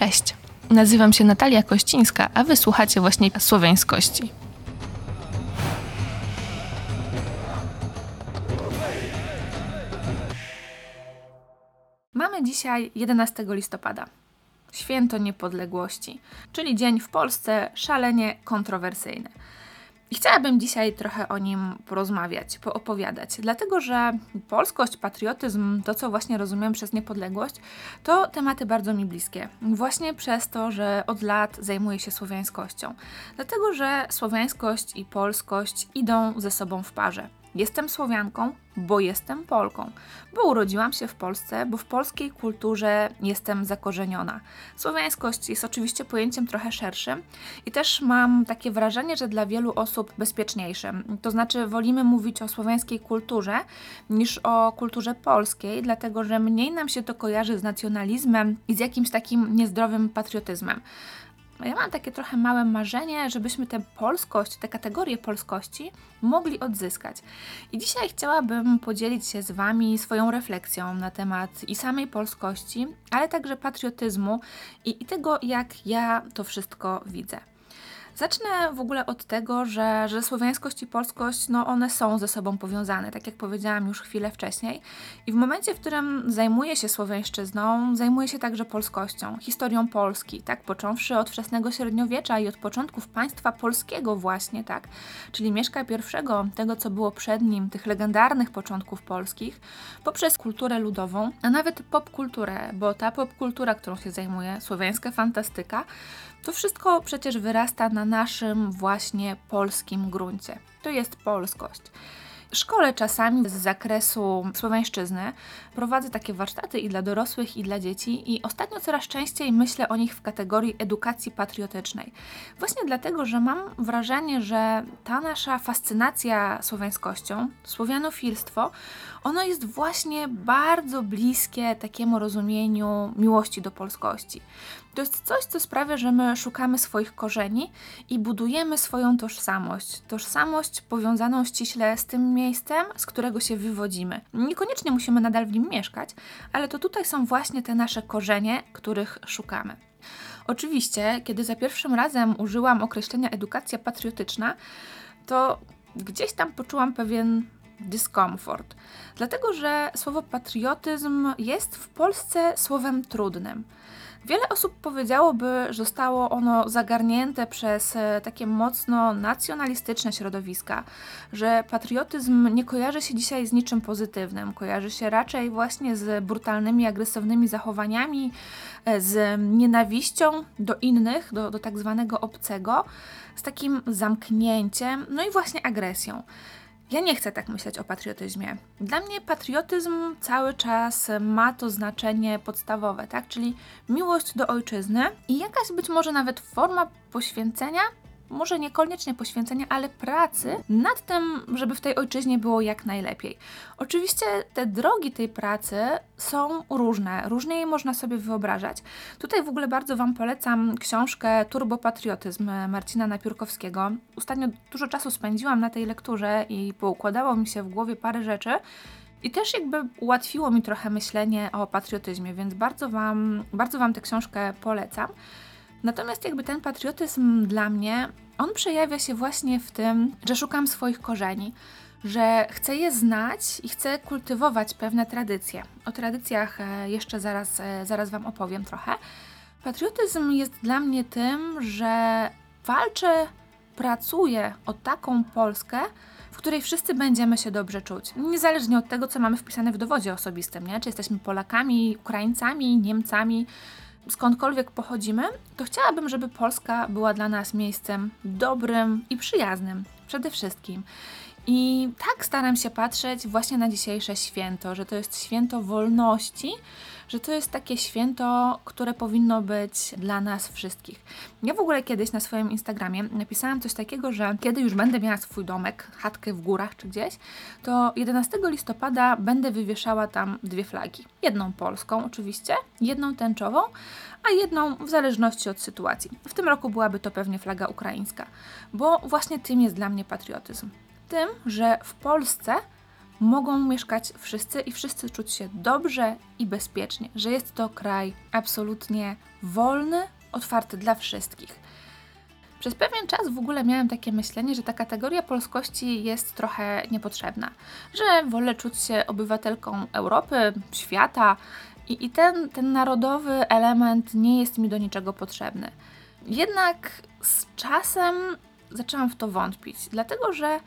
Cześć, nazywam się Natalia Kościńska, a wysłuchacie właśnie słowiańskości. Mamy dzisiaj 11 listopada, święto niepodległości, czyli dzień w Polsce szalenie kontrowersyjny. I chciałabym dzisiaj trochę o nim porozmawiać, poopowiadać, dlatego że polskość, patriotyzm, to co właśnie rozumiem przez niepodległość, to tematy bardzo mi bliskie. Właśnie przez to, że od lat zajmuję się słowiańskością. Dlatego, że słowiańskość i polskość idą ze sobą w parze. Jestem Słowianką, bo jestem Polką, bo urodziłam się w Polsce, bo w polskiej kulturze jestem zakorzeniona. Słowiańskość jest oczywiście pojęciem trochę szerszym i też mam takie wrażenie, że dla wielu osób bezpieczniejszym. To znaczy, wolimy mówić o słowiańskiej kulturze niż o kulturze polskiej, dlatego że mniej nam się to kojarzy z nacjonalizmem i z jakimś takim niezdrowym patriotyzmem. Ja mam takie trochę małe marzenie, żebyśmy tę polskość, tę kategorię polskości mogli odzyskać. I dzisiaj chciałabym podzielić się z Wami swoją refleksją na temat i samej polskości, ale także patriotyzmu i, i tego, jak ja to wszystko widzę. Zacznę w ogóle od tego, że, że słowiańskość i polskość, no one są ze sobą powiązane, tak jak powiedziałam już chwilę wcześniej. I w momencie, w którym zajmuję się słowiańszczyzną, zajmuję się także polskością, historią Polski, tak, począwszy od wczesnego średniowiecza i od początków państwa polskiego właśnie, tak, czyli Mieszka I, tego co było przed nim, tych legendarnych początków polskich, poprzez kulturę ludową, a nawet popkulturę, bo ta popkultura, którą się zajmuję, słowiańska fantastyka, to wszystko przecież wyrasta na naszym właśnie polskim gruncie. To jest polskość. Szkole czasami z zakresu słowiańszczyzny prowadzę takie warsztaty i dla dorosłych, i dla dzieci, i ostatnio coraz częściej myślę o nich w kategorii edukacji patriotycznej. Właśnie dlatego, że mam wrażenie, że ta nasza fascynacja słowiańskością, słowianofilstwo, ono jest właśnie bardzo bliskie takiemu rozumieniu miłości do polskości. To jest coś, co sprawia, że my szukamy swoich korzeni i budujemy swoją tożsamość. Tożsamość powiązaną ściśle z tym miejscem, z którego się wywodzimy. Niekoniecznie musimy nadal w nim mieszkać, ale to tutaj są właśnie te nasze korzenie, których szukamy. Oczywiście, kiedy za pierwszym razem użyłam określenia edukacja patriotyczna, to gdzieś tam poczułam pewien dyskomfort. Dlatego, że słowo patriotyzm jest w Polsce słowem trudnym. Wiele osób powiedziałoby, że zostało ono zagarnięte przez e, takie mocno nacjonalistyczne środowiska, że patriotyzm nie kojarzy się dzisiaj z niczym pozytywnym, kojarzy się raczej właśnie z brutalnymi, agresywnymi zachowaniami, e, z nienawiścią do innych, do, do tak zwanego obcego, z takim zamknięciem, no i właśnie agresją. Ja nie chcę tak myśleć o patriotyzmie. Dla mnie patriotyzm cały czas ma to znaczenie podstawowe, tak? Czyli miłość do ojczyzny i jakaś być może nawet forma poświęcenia może niekoniecznie poświęcenia, ale pracy nad tym, żeby w tej ojczyźnie było jak najlepiej. Oczywiście te drogi tej pracy są różne, różnie je można sobie wyobrażać. Tutaj w ogóle bardzo Wam polecam książkę Turbopatriotyzm Marcina Napiórkowskiego. Ostatnio dużo czasu spędziłam na tej lekturze i poukładało mi się w głowie parę rzeczy. I też jakby ułatwiło mi trochę myślenie o patriotyzmie, więc bardzo Wam, bardzo wam tę książkę polecam. Natomiast jakby ten patriotyzm dla mnie, on przejawia się właśnie w tym, że szukam swoich korzeni, że chcę je znać i chcę kultywować pewne tradycje. O tradycjach e, jeszcze zaraz, e, zaraz Wam opowiem trochę. Patriotyzm jest dla mnie tym, że walczę, pracuję o taką Polskę, w której wszyscy będziemy się dobrze czuć. Niezależnie od tego, co mamy wpisane w dowodzie osobistym, nie? czy jesteśmy Polakami, Ukraińcami, Niemcami, skądkolwiek pochodzimy, to chciałabym, żeby Polska była dla nas miejscem dobrym i przyjaznym przede wszystkim. I tak staram się patrzeć właśnie na dzisiejsze święto, że to jest święto wolności, że to jest takie święto, które powinno być dla nas wszystkich. Ja w ogóle kiedyś na swoim Instagramie napisałam coś takiego, że kiedy już będę miała swój domek, chatkę w górach czy gdzieś, to 11 listopada będę wywieszała tam dwie flagi. Jedną polską oczywiście, jedną tęczową, a jedną w zależności od sytuacji. W tym roku byłaby to pewnie flaga ukraińska, bo właśnie tym jest dla mnie patriotyzm. Tym, że w Polsce mogą mieszkać wszyscy i wszyscy czuć się dobrze i bezpiecznie, że jest to kraj absolutnie wolny, otwarty dla wszystkich. Przez pewien czas w ogóle miałem takie myślenie, że ta kategoria polskości jest trochę niepotrzebna, że wolę czuć się obywatelką Europy, świata i, i ten, ten narodowy element nie jest mi do niczego potrzebny. Jednak z czasem zaczęłam w to wątpić, dlatego że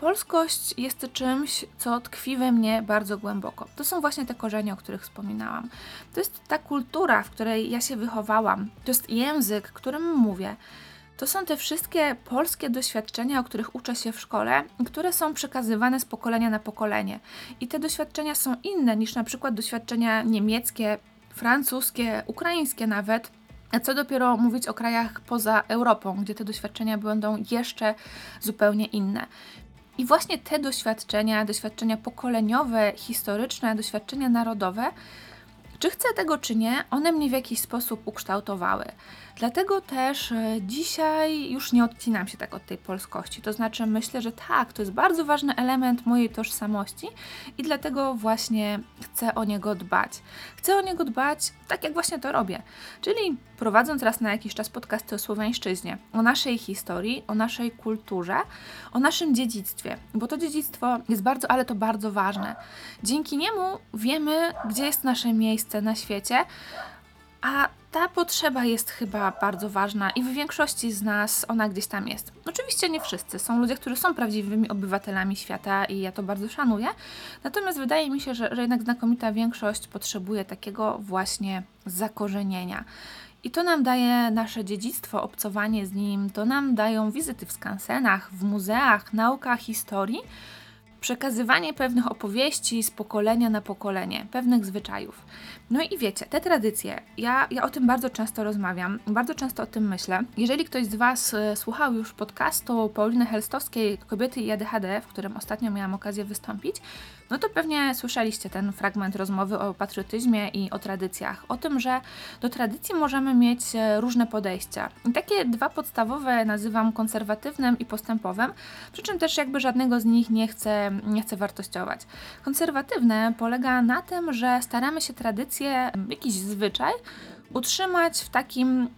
polskość jest czymś, co tkwi we mnie bardzo głęboko. To są właśnie te korzenie, o których wspominałam. To jest ta kultura, w której ja się wychowałam. To jest język, którym mówię. To są te wszystkie polskie doświadczenia, o których uczę się w szkole, które są przekazywane z pokolenia na pokolenie. I te doświadczenia są inne niż na przykład doświadczenia niemieckie, francuskie, ukraińskie nawet. A co dopiero mówić o krajach poza Europą, gdzie te doświadczenia będą jeszcze zupełnie inne. I właśnie te doświadczenia, doświadczenia pokoleniowe, historyczne, doświadczenia narodowe, czy chcę tego, czy nie, one mnie w jakiś sposób ukształtowały. Dlatego też e, dzisiaj już nie odcinam się tak od tej polskości. To znaczy, myślę, że tak, to jest bardzo ważny element mojej tożsamości i dlatego właśnie chcę o niego dbać. Chcę o niego dbać tak, jak właśnie to robię. Czyli prowadząc raz na jakiś czas podcasty o słowiańszczyźnie, o naszej historii, o naszej kulturze, o naszym dziedzictwie, bo to dziedzictwo jest bardzo, ale to bardzo ważne. Dzięki niemu wiemy, gdzie jest nasze miejsce na świecie, a ta potrzeba jest chyba bardzo ważna i w większości z nas ona gdzieś tam jest. Oczywiście nie wszyscy. Są ludzie, którzy są prawdziwymi obywatelami świata i ja to bardzo szanuję. Natomiast wydaje mi się, że, że jednak znakomita większość potrzebuje takiego właśnie zakorzenienia. I to nam daje nasze dziedzictwo, obcowanie z nim, to nam dają wizyty w skansenach, w muzeach, nauka historii przekazywanie pewnych opowieści z pokolenia na pokolenie, pewnych zwyczajów. No i wiecie, te tradycje, ja, ja o tym bardzo często rozmawiam, bardzo często o tym myślę. Jeżeli ktoś z Was e, słuchał już podcastu Pauliny Helstowskiej Kobiety i ADHD, w którym ostatnio miałam okazję wystąpić, no to pewnie słyszeliście ten fragment rozmowy o patriotyzmie i o tradycjach. O tym, że do tradycji możemy mieć e, różne podejścia. I takie dwa podstawowe nazywam konserwatywnym i postępowym, przy czym też jakby żadnego z nich nie chcę, nie chcę wartościować. Konserwatywne polega na tym, że staramy się tradycję, jakiś zwyczaj, utrzymać w takim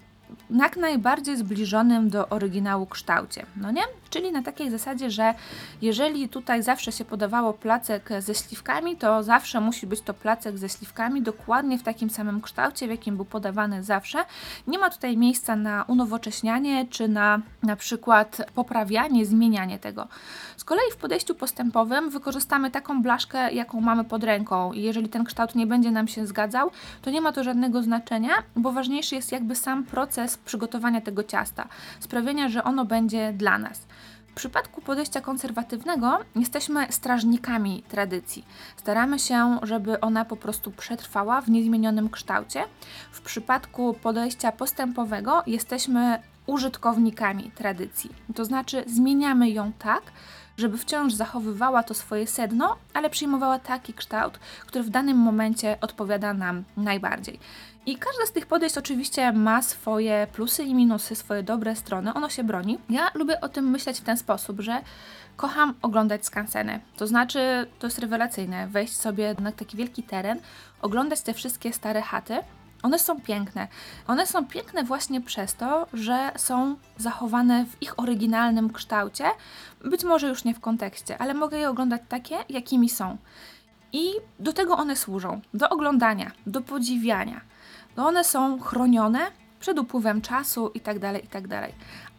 jak najbardziej zbliżonym do oryginału kształcie, no nie? Czyli na takiej zasadzie, że jeżeli tutaj zawsze się podawało placek ze śliwkami, to zawsze musi być to placek ze śliwkami dokładnie w takim samym kształcie, w jakim był podawany zawsze. Nie ma tutaj miejsca na unowocześnianie czy na na przykład poprawianie, zmienianie tego. Z kolei w podejściu postępowym wykorzystamy taką blaszkę, jaką mamy pod ręką i jeżeli ten kształt nie będzie nam się zgadzał, to nie ma to żadnego znaczenia, bo ważniejszy jest jakby sam proces przygotowania tego ciasta, sprawienia, że ono będzie dla nas. W przypadku podejścia konserwatywnego jesteśmy strażnikami tradycji. Staramy się, żeby ona po prostu przetrwała w niezmienionym kształcie. W przypadku podejścia postępowego jesteśmy użytkownikami tradycji. To znaczy zmieniamy ją tak, żeby wciąż zachowywała to swoje sedno, ale przyjmowała taki kształt, który w danym momencie odpowiada nam najbardziej. I każde z tych podejść oczywiście ma swoje plusy i minusy, swoje dobre strony, ono się broni. Ja lubię o tym myśleć w ten sposób, że kocham oglądać skanseny. To znaczy, to jest rewelacyjne, wejść sobie na taki wielki teren, oglądać te wszystkie stare chaty, one są piękne. One są piękne właśnie przez to, że są zachowane w ich oryginalnym kształcie, być może już nie w kontekście, ale mogę je oglądać takie, jakimi są. I do tego one służą do oglądania, do podziwiania. No one są chronione przed upływem czasu itd., tak itd.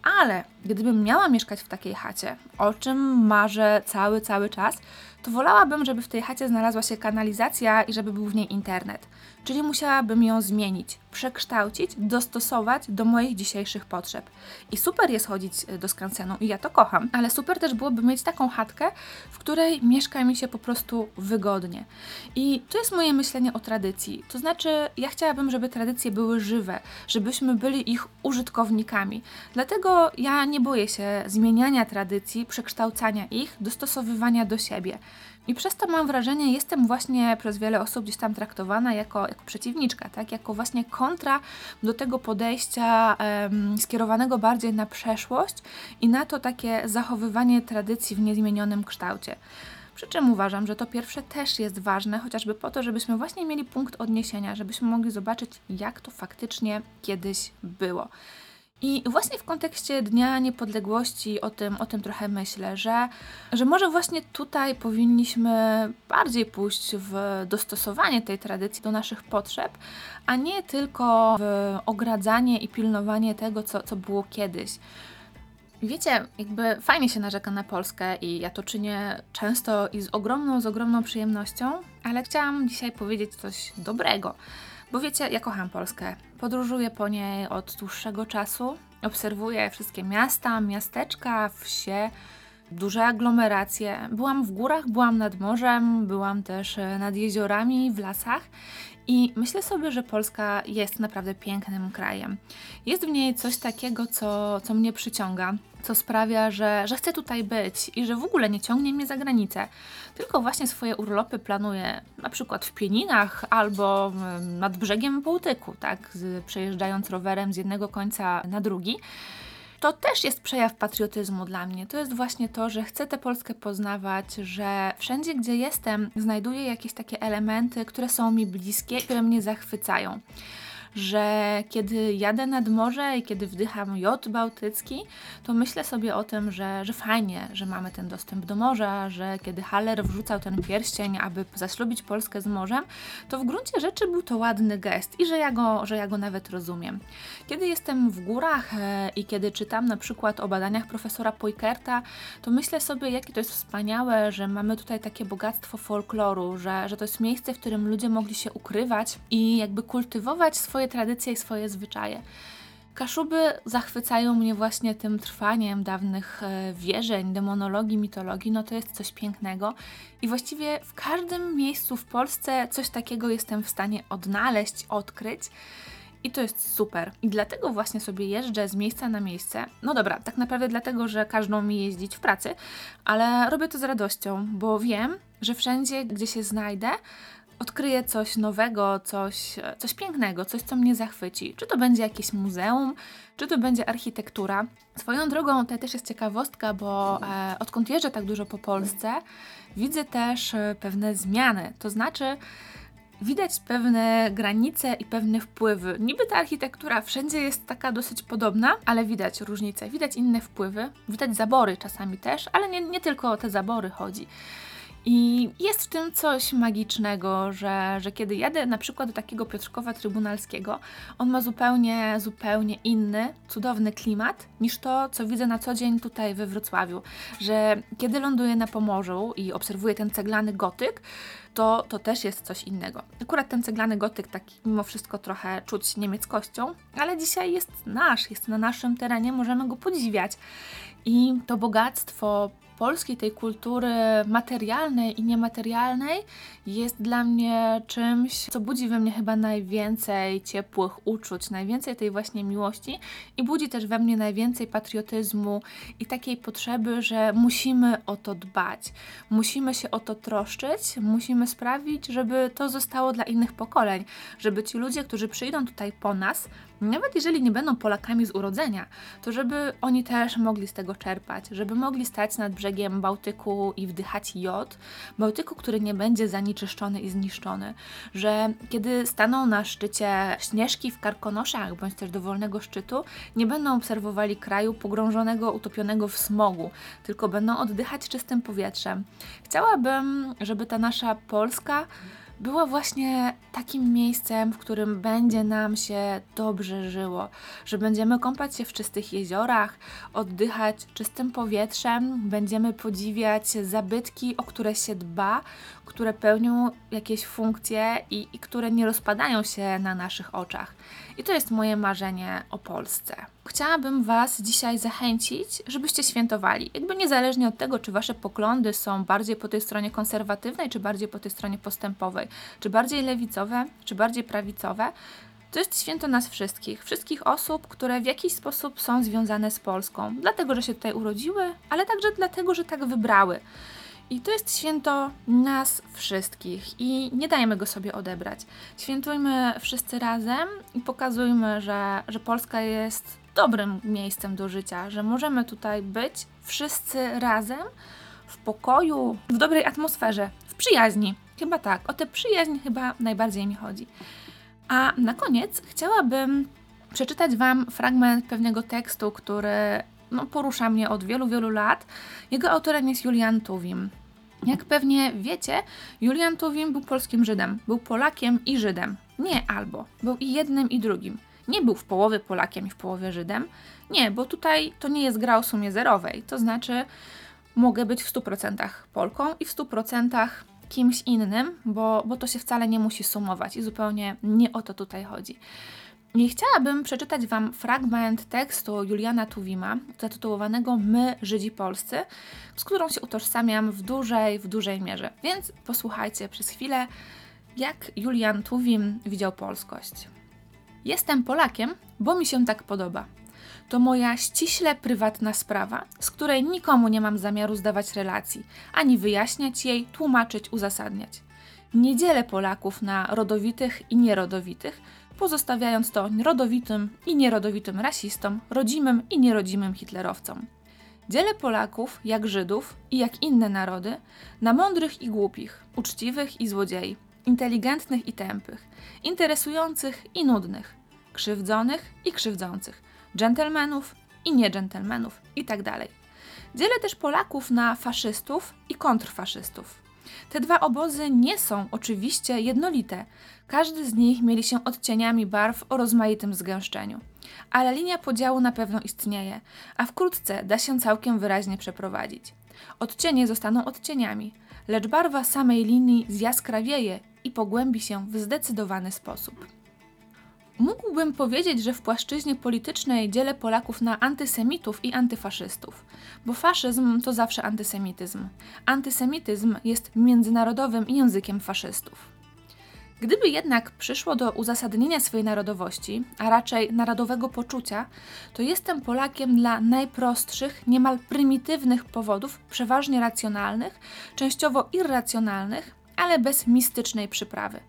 Ale gdybym miała mieszkać w takiej chacie, o czym marzę cały, cały czas, to wolałabym, żeby w tej chacie znalazła się kanalizacja i żeby był w niej internet. Czyli musiałabym ją zmienić, przekształcić, dostosować do moich dzisiejszych potrzeb. I super jest chodzić e, do skansenu i ja to kocham, ale super też byłoby mieć taką chatkę, w której mieszka mi się po prostu wygodnie. I to jest moje myślenie o tradycji. To znaczy, ja chciałabym, żeby tradycje były żywe, żebyśmy byli ich użytkownikami. Dlatego ja nie boję się zmieniania tradycji, przekształcania ich, dostosowywania do siebie. I przez to mam wrażenie, jestem właśnie przez wiele osób gdzieś tam traktowana jako, jako przeciwniczka, tak? jako właśnie kontra do tego podejścia um, skierowanego bardziej na przeszłość i na to takie zachowywanie tradycji w niezmienionym kształcie. Przy czym uważam, że to pierwsze też jest ważne, chociażby po to, żebyśmy właśnie mieli punkt odniesienia, żebyśmy mogli zobaczyć, jak to faktycznie kiedyś było. I właśnie w kontekście Dnia Niepodległości o tym, o tym trochę myślę, że, że może właśnie tutaj powinniśmy bardziej pójść w dostosowanie tej tradycji do naszych potrzeb, a nie tylko w ogradzanie i pilnowanie tego, co, co było kiedyś. Wiecie, jakby fajnie się narzeka na Polskę i ja to czynię często i z ogromną, z ogromną przyjemnością, ale chciałam dzisiaj powiedzieć coś dobrego. Bo wiecie, ja kocham Polskę. Podróżuję po niej od dłuższego czasu. Obserwuję wszystkie miasta, miasteczka, wsie, duże aglomeracje. Byłam w górach, byłam nad morzem, byłam też e, nad jeziorami, w lasach i myślę sobie, że Polska jest naprawdę pięknym krajem. Jest w niej coś takiego, co, co mnie przyciąga, co sprawia, że, że chcę tutaj być i że w ogóle nie ciągnie mnie za granicę. Tylko właśnie swoje urlopy planuję na przykład w Pieninach albo nad brzegiem Bałtyku, tak, przejeżdżając rowerem z jednego końca na drugi to też jest przejaw patriotyzmu dla mnie. To jest właśnie to, że chcę tę Polskę poznawać, że wszędzie, gdzie jestem, znajduję jakieś takie elementy, które są mi bliskie, które mnie zachwycają że kiedy jadę nad morze i kiedy wdycham jod bałtycki, to myślę sobie o tym, że, że fajnie, że mamy ten dostęp do morza, że kiedy Haller wrzucał ten pierścień, aby zaślubić Polskę z morzem, to w gruncie rzeczy był to ładny gest i że ja go, że ja go nawet rozumiem. Kiedy jestem w górach e, i kiedy czytam na przykład o badaniach profesora Poikerta, to myślę sobie, jakie to jest wspaniałe, że mamy tutaj takie bogactwo folkloru, że, że to jest miejsce, w którym ludzie mogli się ukrywać i jakby kultywować swoje swoje tradycje i swoje zwyczaje. Kaszuby zachwycają mnie właśnie tym trwaniem dawnych e, wierzeń, demonologii, mitologii. No to jest coś pięknego. I właściwie w każdym miejscu w Polsce coś takiego jestem w stanie odnaleźć, odkryć. I to jest super. I dlatego właśnie sobie jeżdżę z miejsca na miejsce. No dobra, tak naprawdę dlatego, że każą mi jeździć w pracy, ale robię to z radością, bo wiem, że wszędzie, gdzie się znajdę, odkryję coś nowego, coś, coś pięknego, coś, co mnie zachwyci. Czy to będzie jakieś muzeum, czy to będzie architektura. Swoją drogą to też jest ciekawostka, bo e, odkąd jeżdżę tak dużo po Polsce, widzę też e, pewne zmiany. To znaczy, widać pewne granice i pewne wpływy. Niby ta architektura wszędzie jest taka dosyć podobna, ale widać różnice, widać inne wpływy, widać zabory czasami też, ale nie, nie tylko o te zabory chodzi. I jest w tym coś magicznego, że, że kiedy jadę na przykład do takiego Piotrkowa Trybunalskiego, on ma zupełnie, zupełnie inny, cudowny klimat niż to, co widzę na co dzień tutaj we Wrocławiu. Że kiedy ląduję na Pomorzu i obserwuję ten ceglany gotyk, to, to też jest coś innego. Akurat ten ceglany gotyk taki mimo wszystko trochę czuć niemieckością, ale dzisiaj jest nasz, jest na naszym terenie, możemy go podziwiać. I to bogactwo polskiej, tej kultury materialnej i niematerialnej jest dla mnie czymś, co budzi we mnie chyba najwięcej ciepłych uczuć, najwięcej tej właśnie miłości i budzi też we mnie najwięcej patriotyzmu i takiej potrzeby, że musimy o to dbać, musimy się o to troszczyć, musimy sprawić, żeby to zostało dla innych pokoleń, żeby ci ludzie, którzy przyjdą tutaj po nas, nawet jeżeli nie będą Polakami z urodzenia, to żeby oni też mogli z tego czerpać, żeby mogli stać nad brzegiem Bałtyku i wdychać jod, Bałtyku, który nie będzie zanieczyszczony i zniszczony, że kiedy staną na szczycie Śnieżki w Karkonoszach, bądź też dowolnego szczytu, nie będą obserwowali kraju pogrążonego, utopionego w smogu, tylko będą oddychać czystym powietrzem. Chciałabym, żeby ta nasza Polska była właśnie takim miejscem, w którym będzie nam się dobrze żyło, że będziemy kąpać się w czystych jeziorach, oddychać czystym powietrzem, będziemy podziwiać zabytki, o które się dba, które pełnią jakieś funkcje i, i które nie rozpadają się na naszych oczach. I to jest moje marzenie o Polsce. Chciałabym Was dzisiaj zachęcić, żebyście świętowali. Jakby niezależnie od tego, czy Wasze poglądy są bardziej po tej stronie konserwatywnej, czy bardziej po tej stronie postępowej, czy bardziej lewicowe, czy bardziej prawicowe, to jest święto nas wszystkich, wszystkich osób, które w jakiś sposób są związane z Polską, dlatego, że się tutaj urodziły, ale także dlatego, że tak wybrały. I to jest święto nas wszystkich i nie dajmy go sobie odebrać. Świętujmy wszyscy razem i pokazujmy, że, że Polska jest dobrym miejscem do życia, że możemy tutaj być wszyscy razem w pokoju, w dobrej atmosferze, w przyjaźni. Chyba tak, o tę przyjaźń chyba najbardziej mi chodzi. A na koniec chciałabym przeczytać Wam fragment pewnego tekstu, który no, porusza mnie od wielu, wielu lat. Jego autorem jest Julian Tuwim. Jak pewnie wiecie, Julian Tuwim był polskim Żydem. Był Polakiem i Żydem. Nie albo. Był i jednym, i drugim. Nie był w połowie Polakiem i w połowie Żydem. Nie, bo tutaj to nie jest gra o sumie zerowej. To znaczy, mogę być w 100% Polką i w 100% kimś innym, bo, bo to się wcale nie musi sumować i zupełnie nie o to tutaj chodzi. I chciałabym przeczytać Wam fragment tekstu Juliana Tuwima, zatytułowanego My, Żydzi Polscy, z którą się utożsamiam w dużej, w dużej mierze. Więc posłuchajcie przez chwilę, jak Julian Tuwim widział polskość. Jestem Polakiem, bo mi się tak podoba. To moja ściśle prywatna sprawa, z której nikomu nie mam zamiaru zdawać relacji, ani wyjaśniać jej, tłumaczyć, uzasadniać. Nie dzielę Polaków na rodowitych i nierodowitych, pozostawiając to rodowitym i nierodowitym rasistom, rodzimym i nierodzimym hitlerowcom. Dzielę Polaków, jak Żydów i jak inne narody, na mądrych i głupich, uczciwych i złodziei, inteligentnych i tępych, interesujących i nudnych, krzywdzonych i krzywdzących, dżentelmenów i niedżentelmenów itd. Tak Dzielę też Polaków na faszystów i kontrfaszystów. Te dwa obozy nie są oczywiście jednolite. Każdy z nich mieli się odcieniami barw o rozmaitym zgęszczeniu. Ale linia podziału na pewno istnieje, a wkrótce da się całkiem wyraźnie przeprowadzić. Odcienie zostaną odcieniami, lecz barwa samej linii zjaskrawieje i pogłębi się w zdecydowany sposób. Mógłbym powiedzieć, że w płaszczyźnie politycznej dzielę Polaków na antysemitów i antyfaszystów, bo faszyzm to zawsze antysemityzm. Antysemityzm jest międzynarodowym językiem faszystów. Gdyby jednak przyszło do uzasadnienia swojej narodowości, a raczej narodowego poczucia, to jestem Polakiem dla najprostszych, niemal prymitywnych powodów, przeważnie racjonalnych, częściowo irracjonalnych, ale bez mistycznej przyprawy.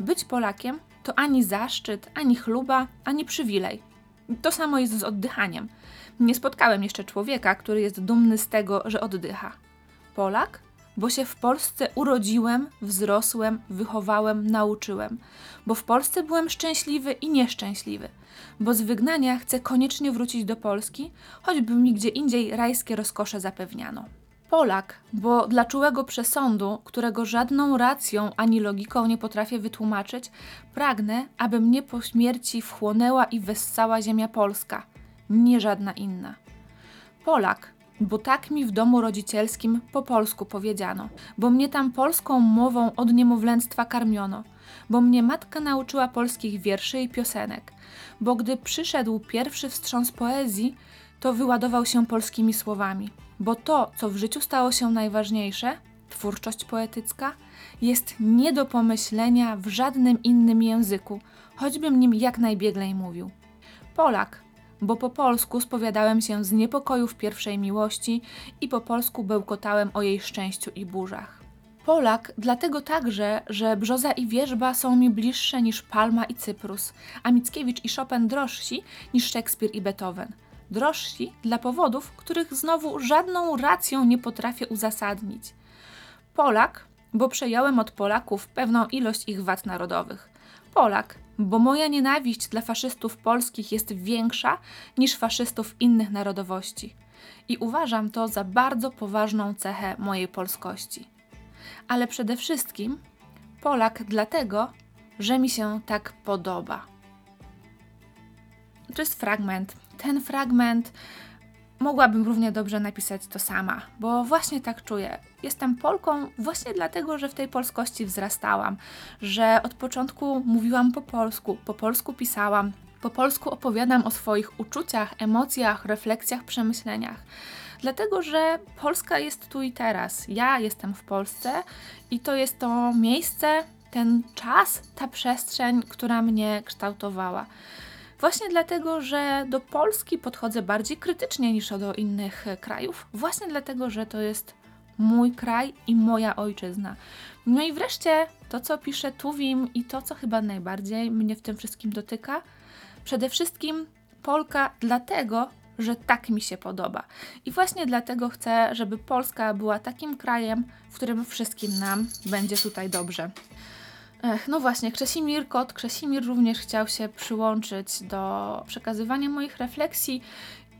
Być Polakiem to ani zaszczyt, ani chluba, ani przywilej. To samo jest z oddychaniem. Nie spotkałem jeszcze człowieka, który jest dumny z tego, że oddycha. Polak? Bo się w Polsce urodziłem, wzrosłem, wychowałem, nauczyłem. Bo w Polsce byłem szczęśliwy i nieszczęśliwy. Bo z wygnania chcę koniecznie wrócić do Polski, choćby mi gdzie indziej rajskie rozkosze zapewniano. Polak, bo dla czułego przesądu, którego żadną racją ani logiką nie potrafię wytłumaczyć, pragnę, aby mnie po śmierci wchłonęła i wessała ziemia polska, nie żadna inna. Polak, bo tak mi w domu rodzicielskim po polsku powiedziano, bo mnie tam polską mową od niemowlęctwa karmiono, bo mnie matka nauczyła polskich wierszy i piosenek, bo gdy przyszedł pierwszy wstrząs poezji, to wyładował się polskimi słowami bo to, co w życiu stało się najważniejsze, twórczość poetycka, jest nie do pomyślenia w żadnym innym języku, choćbym nim jak najbieglej mówił. Polak, bo po polsku spowiadałem się z niepokojów pierwszej miłości i po polsku bełkotałem o jej szczęściu i burzach. Polak dlatego także, że brzoza i wierzba są mi bliższe niż Palma i Cyprus, a Mickiewicz i Chopin drożsi niż Szekspir i Beethoven – drożsi dla powodów, których znowu żadną racją nie potrafię uzasadnić. Polak, bo przejąłem od Polaków pewną ilość ich wad narodowych. Polak, bo moja nienawiść dla faszystów polskich jest większa niż faszystów innych narodowości. I uważam to za bardzo poważną cechę mojej polskości. Ale przede wszystkim Polak dlatego, że mi się tak podoba. To jest fragment ten fragment mogłabym równie dobrze napisać to sama, bo właśnie tak czuję. Jestem Polką właśnie dlatego, że w tej polskości wzrastałam, że od początku mówiłam po polsku, po polsku pisałam, po polsku opowiadam o swoich uczuciach, emocjach, refleksjach, przemyśleniach. Dlatego, że Polska jest tu i teraz. Ja jestem w Polsce i to jest to miejsce, ten czas, ta przestrzeń, która mnie kształtowała. Właśnie dlatego, że do Polski podchodzę bardziej krytycznie niż do innych krajów. Właśnie dlatego, że to jest mój kraj i moja ojczyzna. No i wreszcie to, co pisze Tuwim i to, co chyba najbardziej mnie w tym wszystkim dotyka. Przede wszystkim Polka dlatego, że tak mi się podoba. I właśnie dlatego chcę, żeby Polska była takim krajem, w którym wszystkim nam będzie tutaj dobrze. Ech, no właśnie, Krzesimir Kot, Krzesimir również chciał się przyłączyć do przekazywania moich refleksji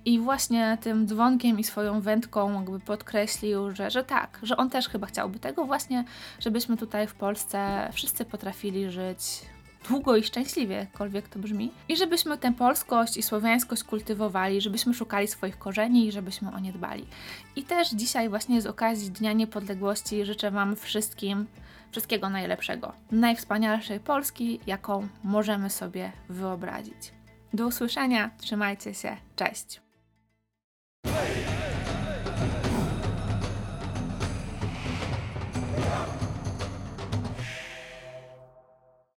i właśnie tym dzwonkiem i swoją wędką jakby podkreślił, że, że tak, że on też chyba chciałby tego właśnie, żebyśmy tutaj w Polsce wszyscy potrafili żyć długo i szczęśliwie, jakkolwiek to brzmi. I żebyśmy tę polskość i słowiańskość kultywowali, żebyśmy szukali swoich korzeni i żebyśmy o nie dbali. I też dzisiaj właśnie z okazji Dnia Niepodległości życzę Wam wszystkim Wszystkiego najlepszego, najwspanialszej Polski, jaką możemy sobie wyobrazić. Do usłyszenia, trzymajcie się, cześć!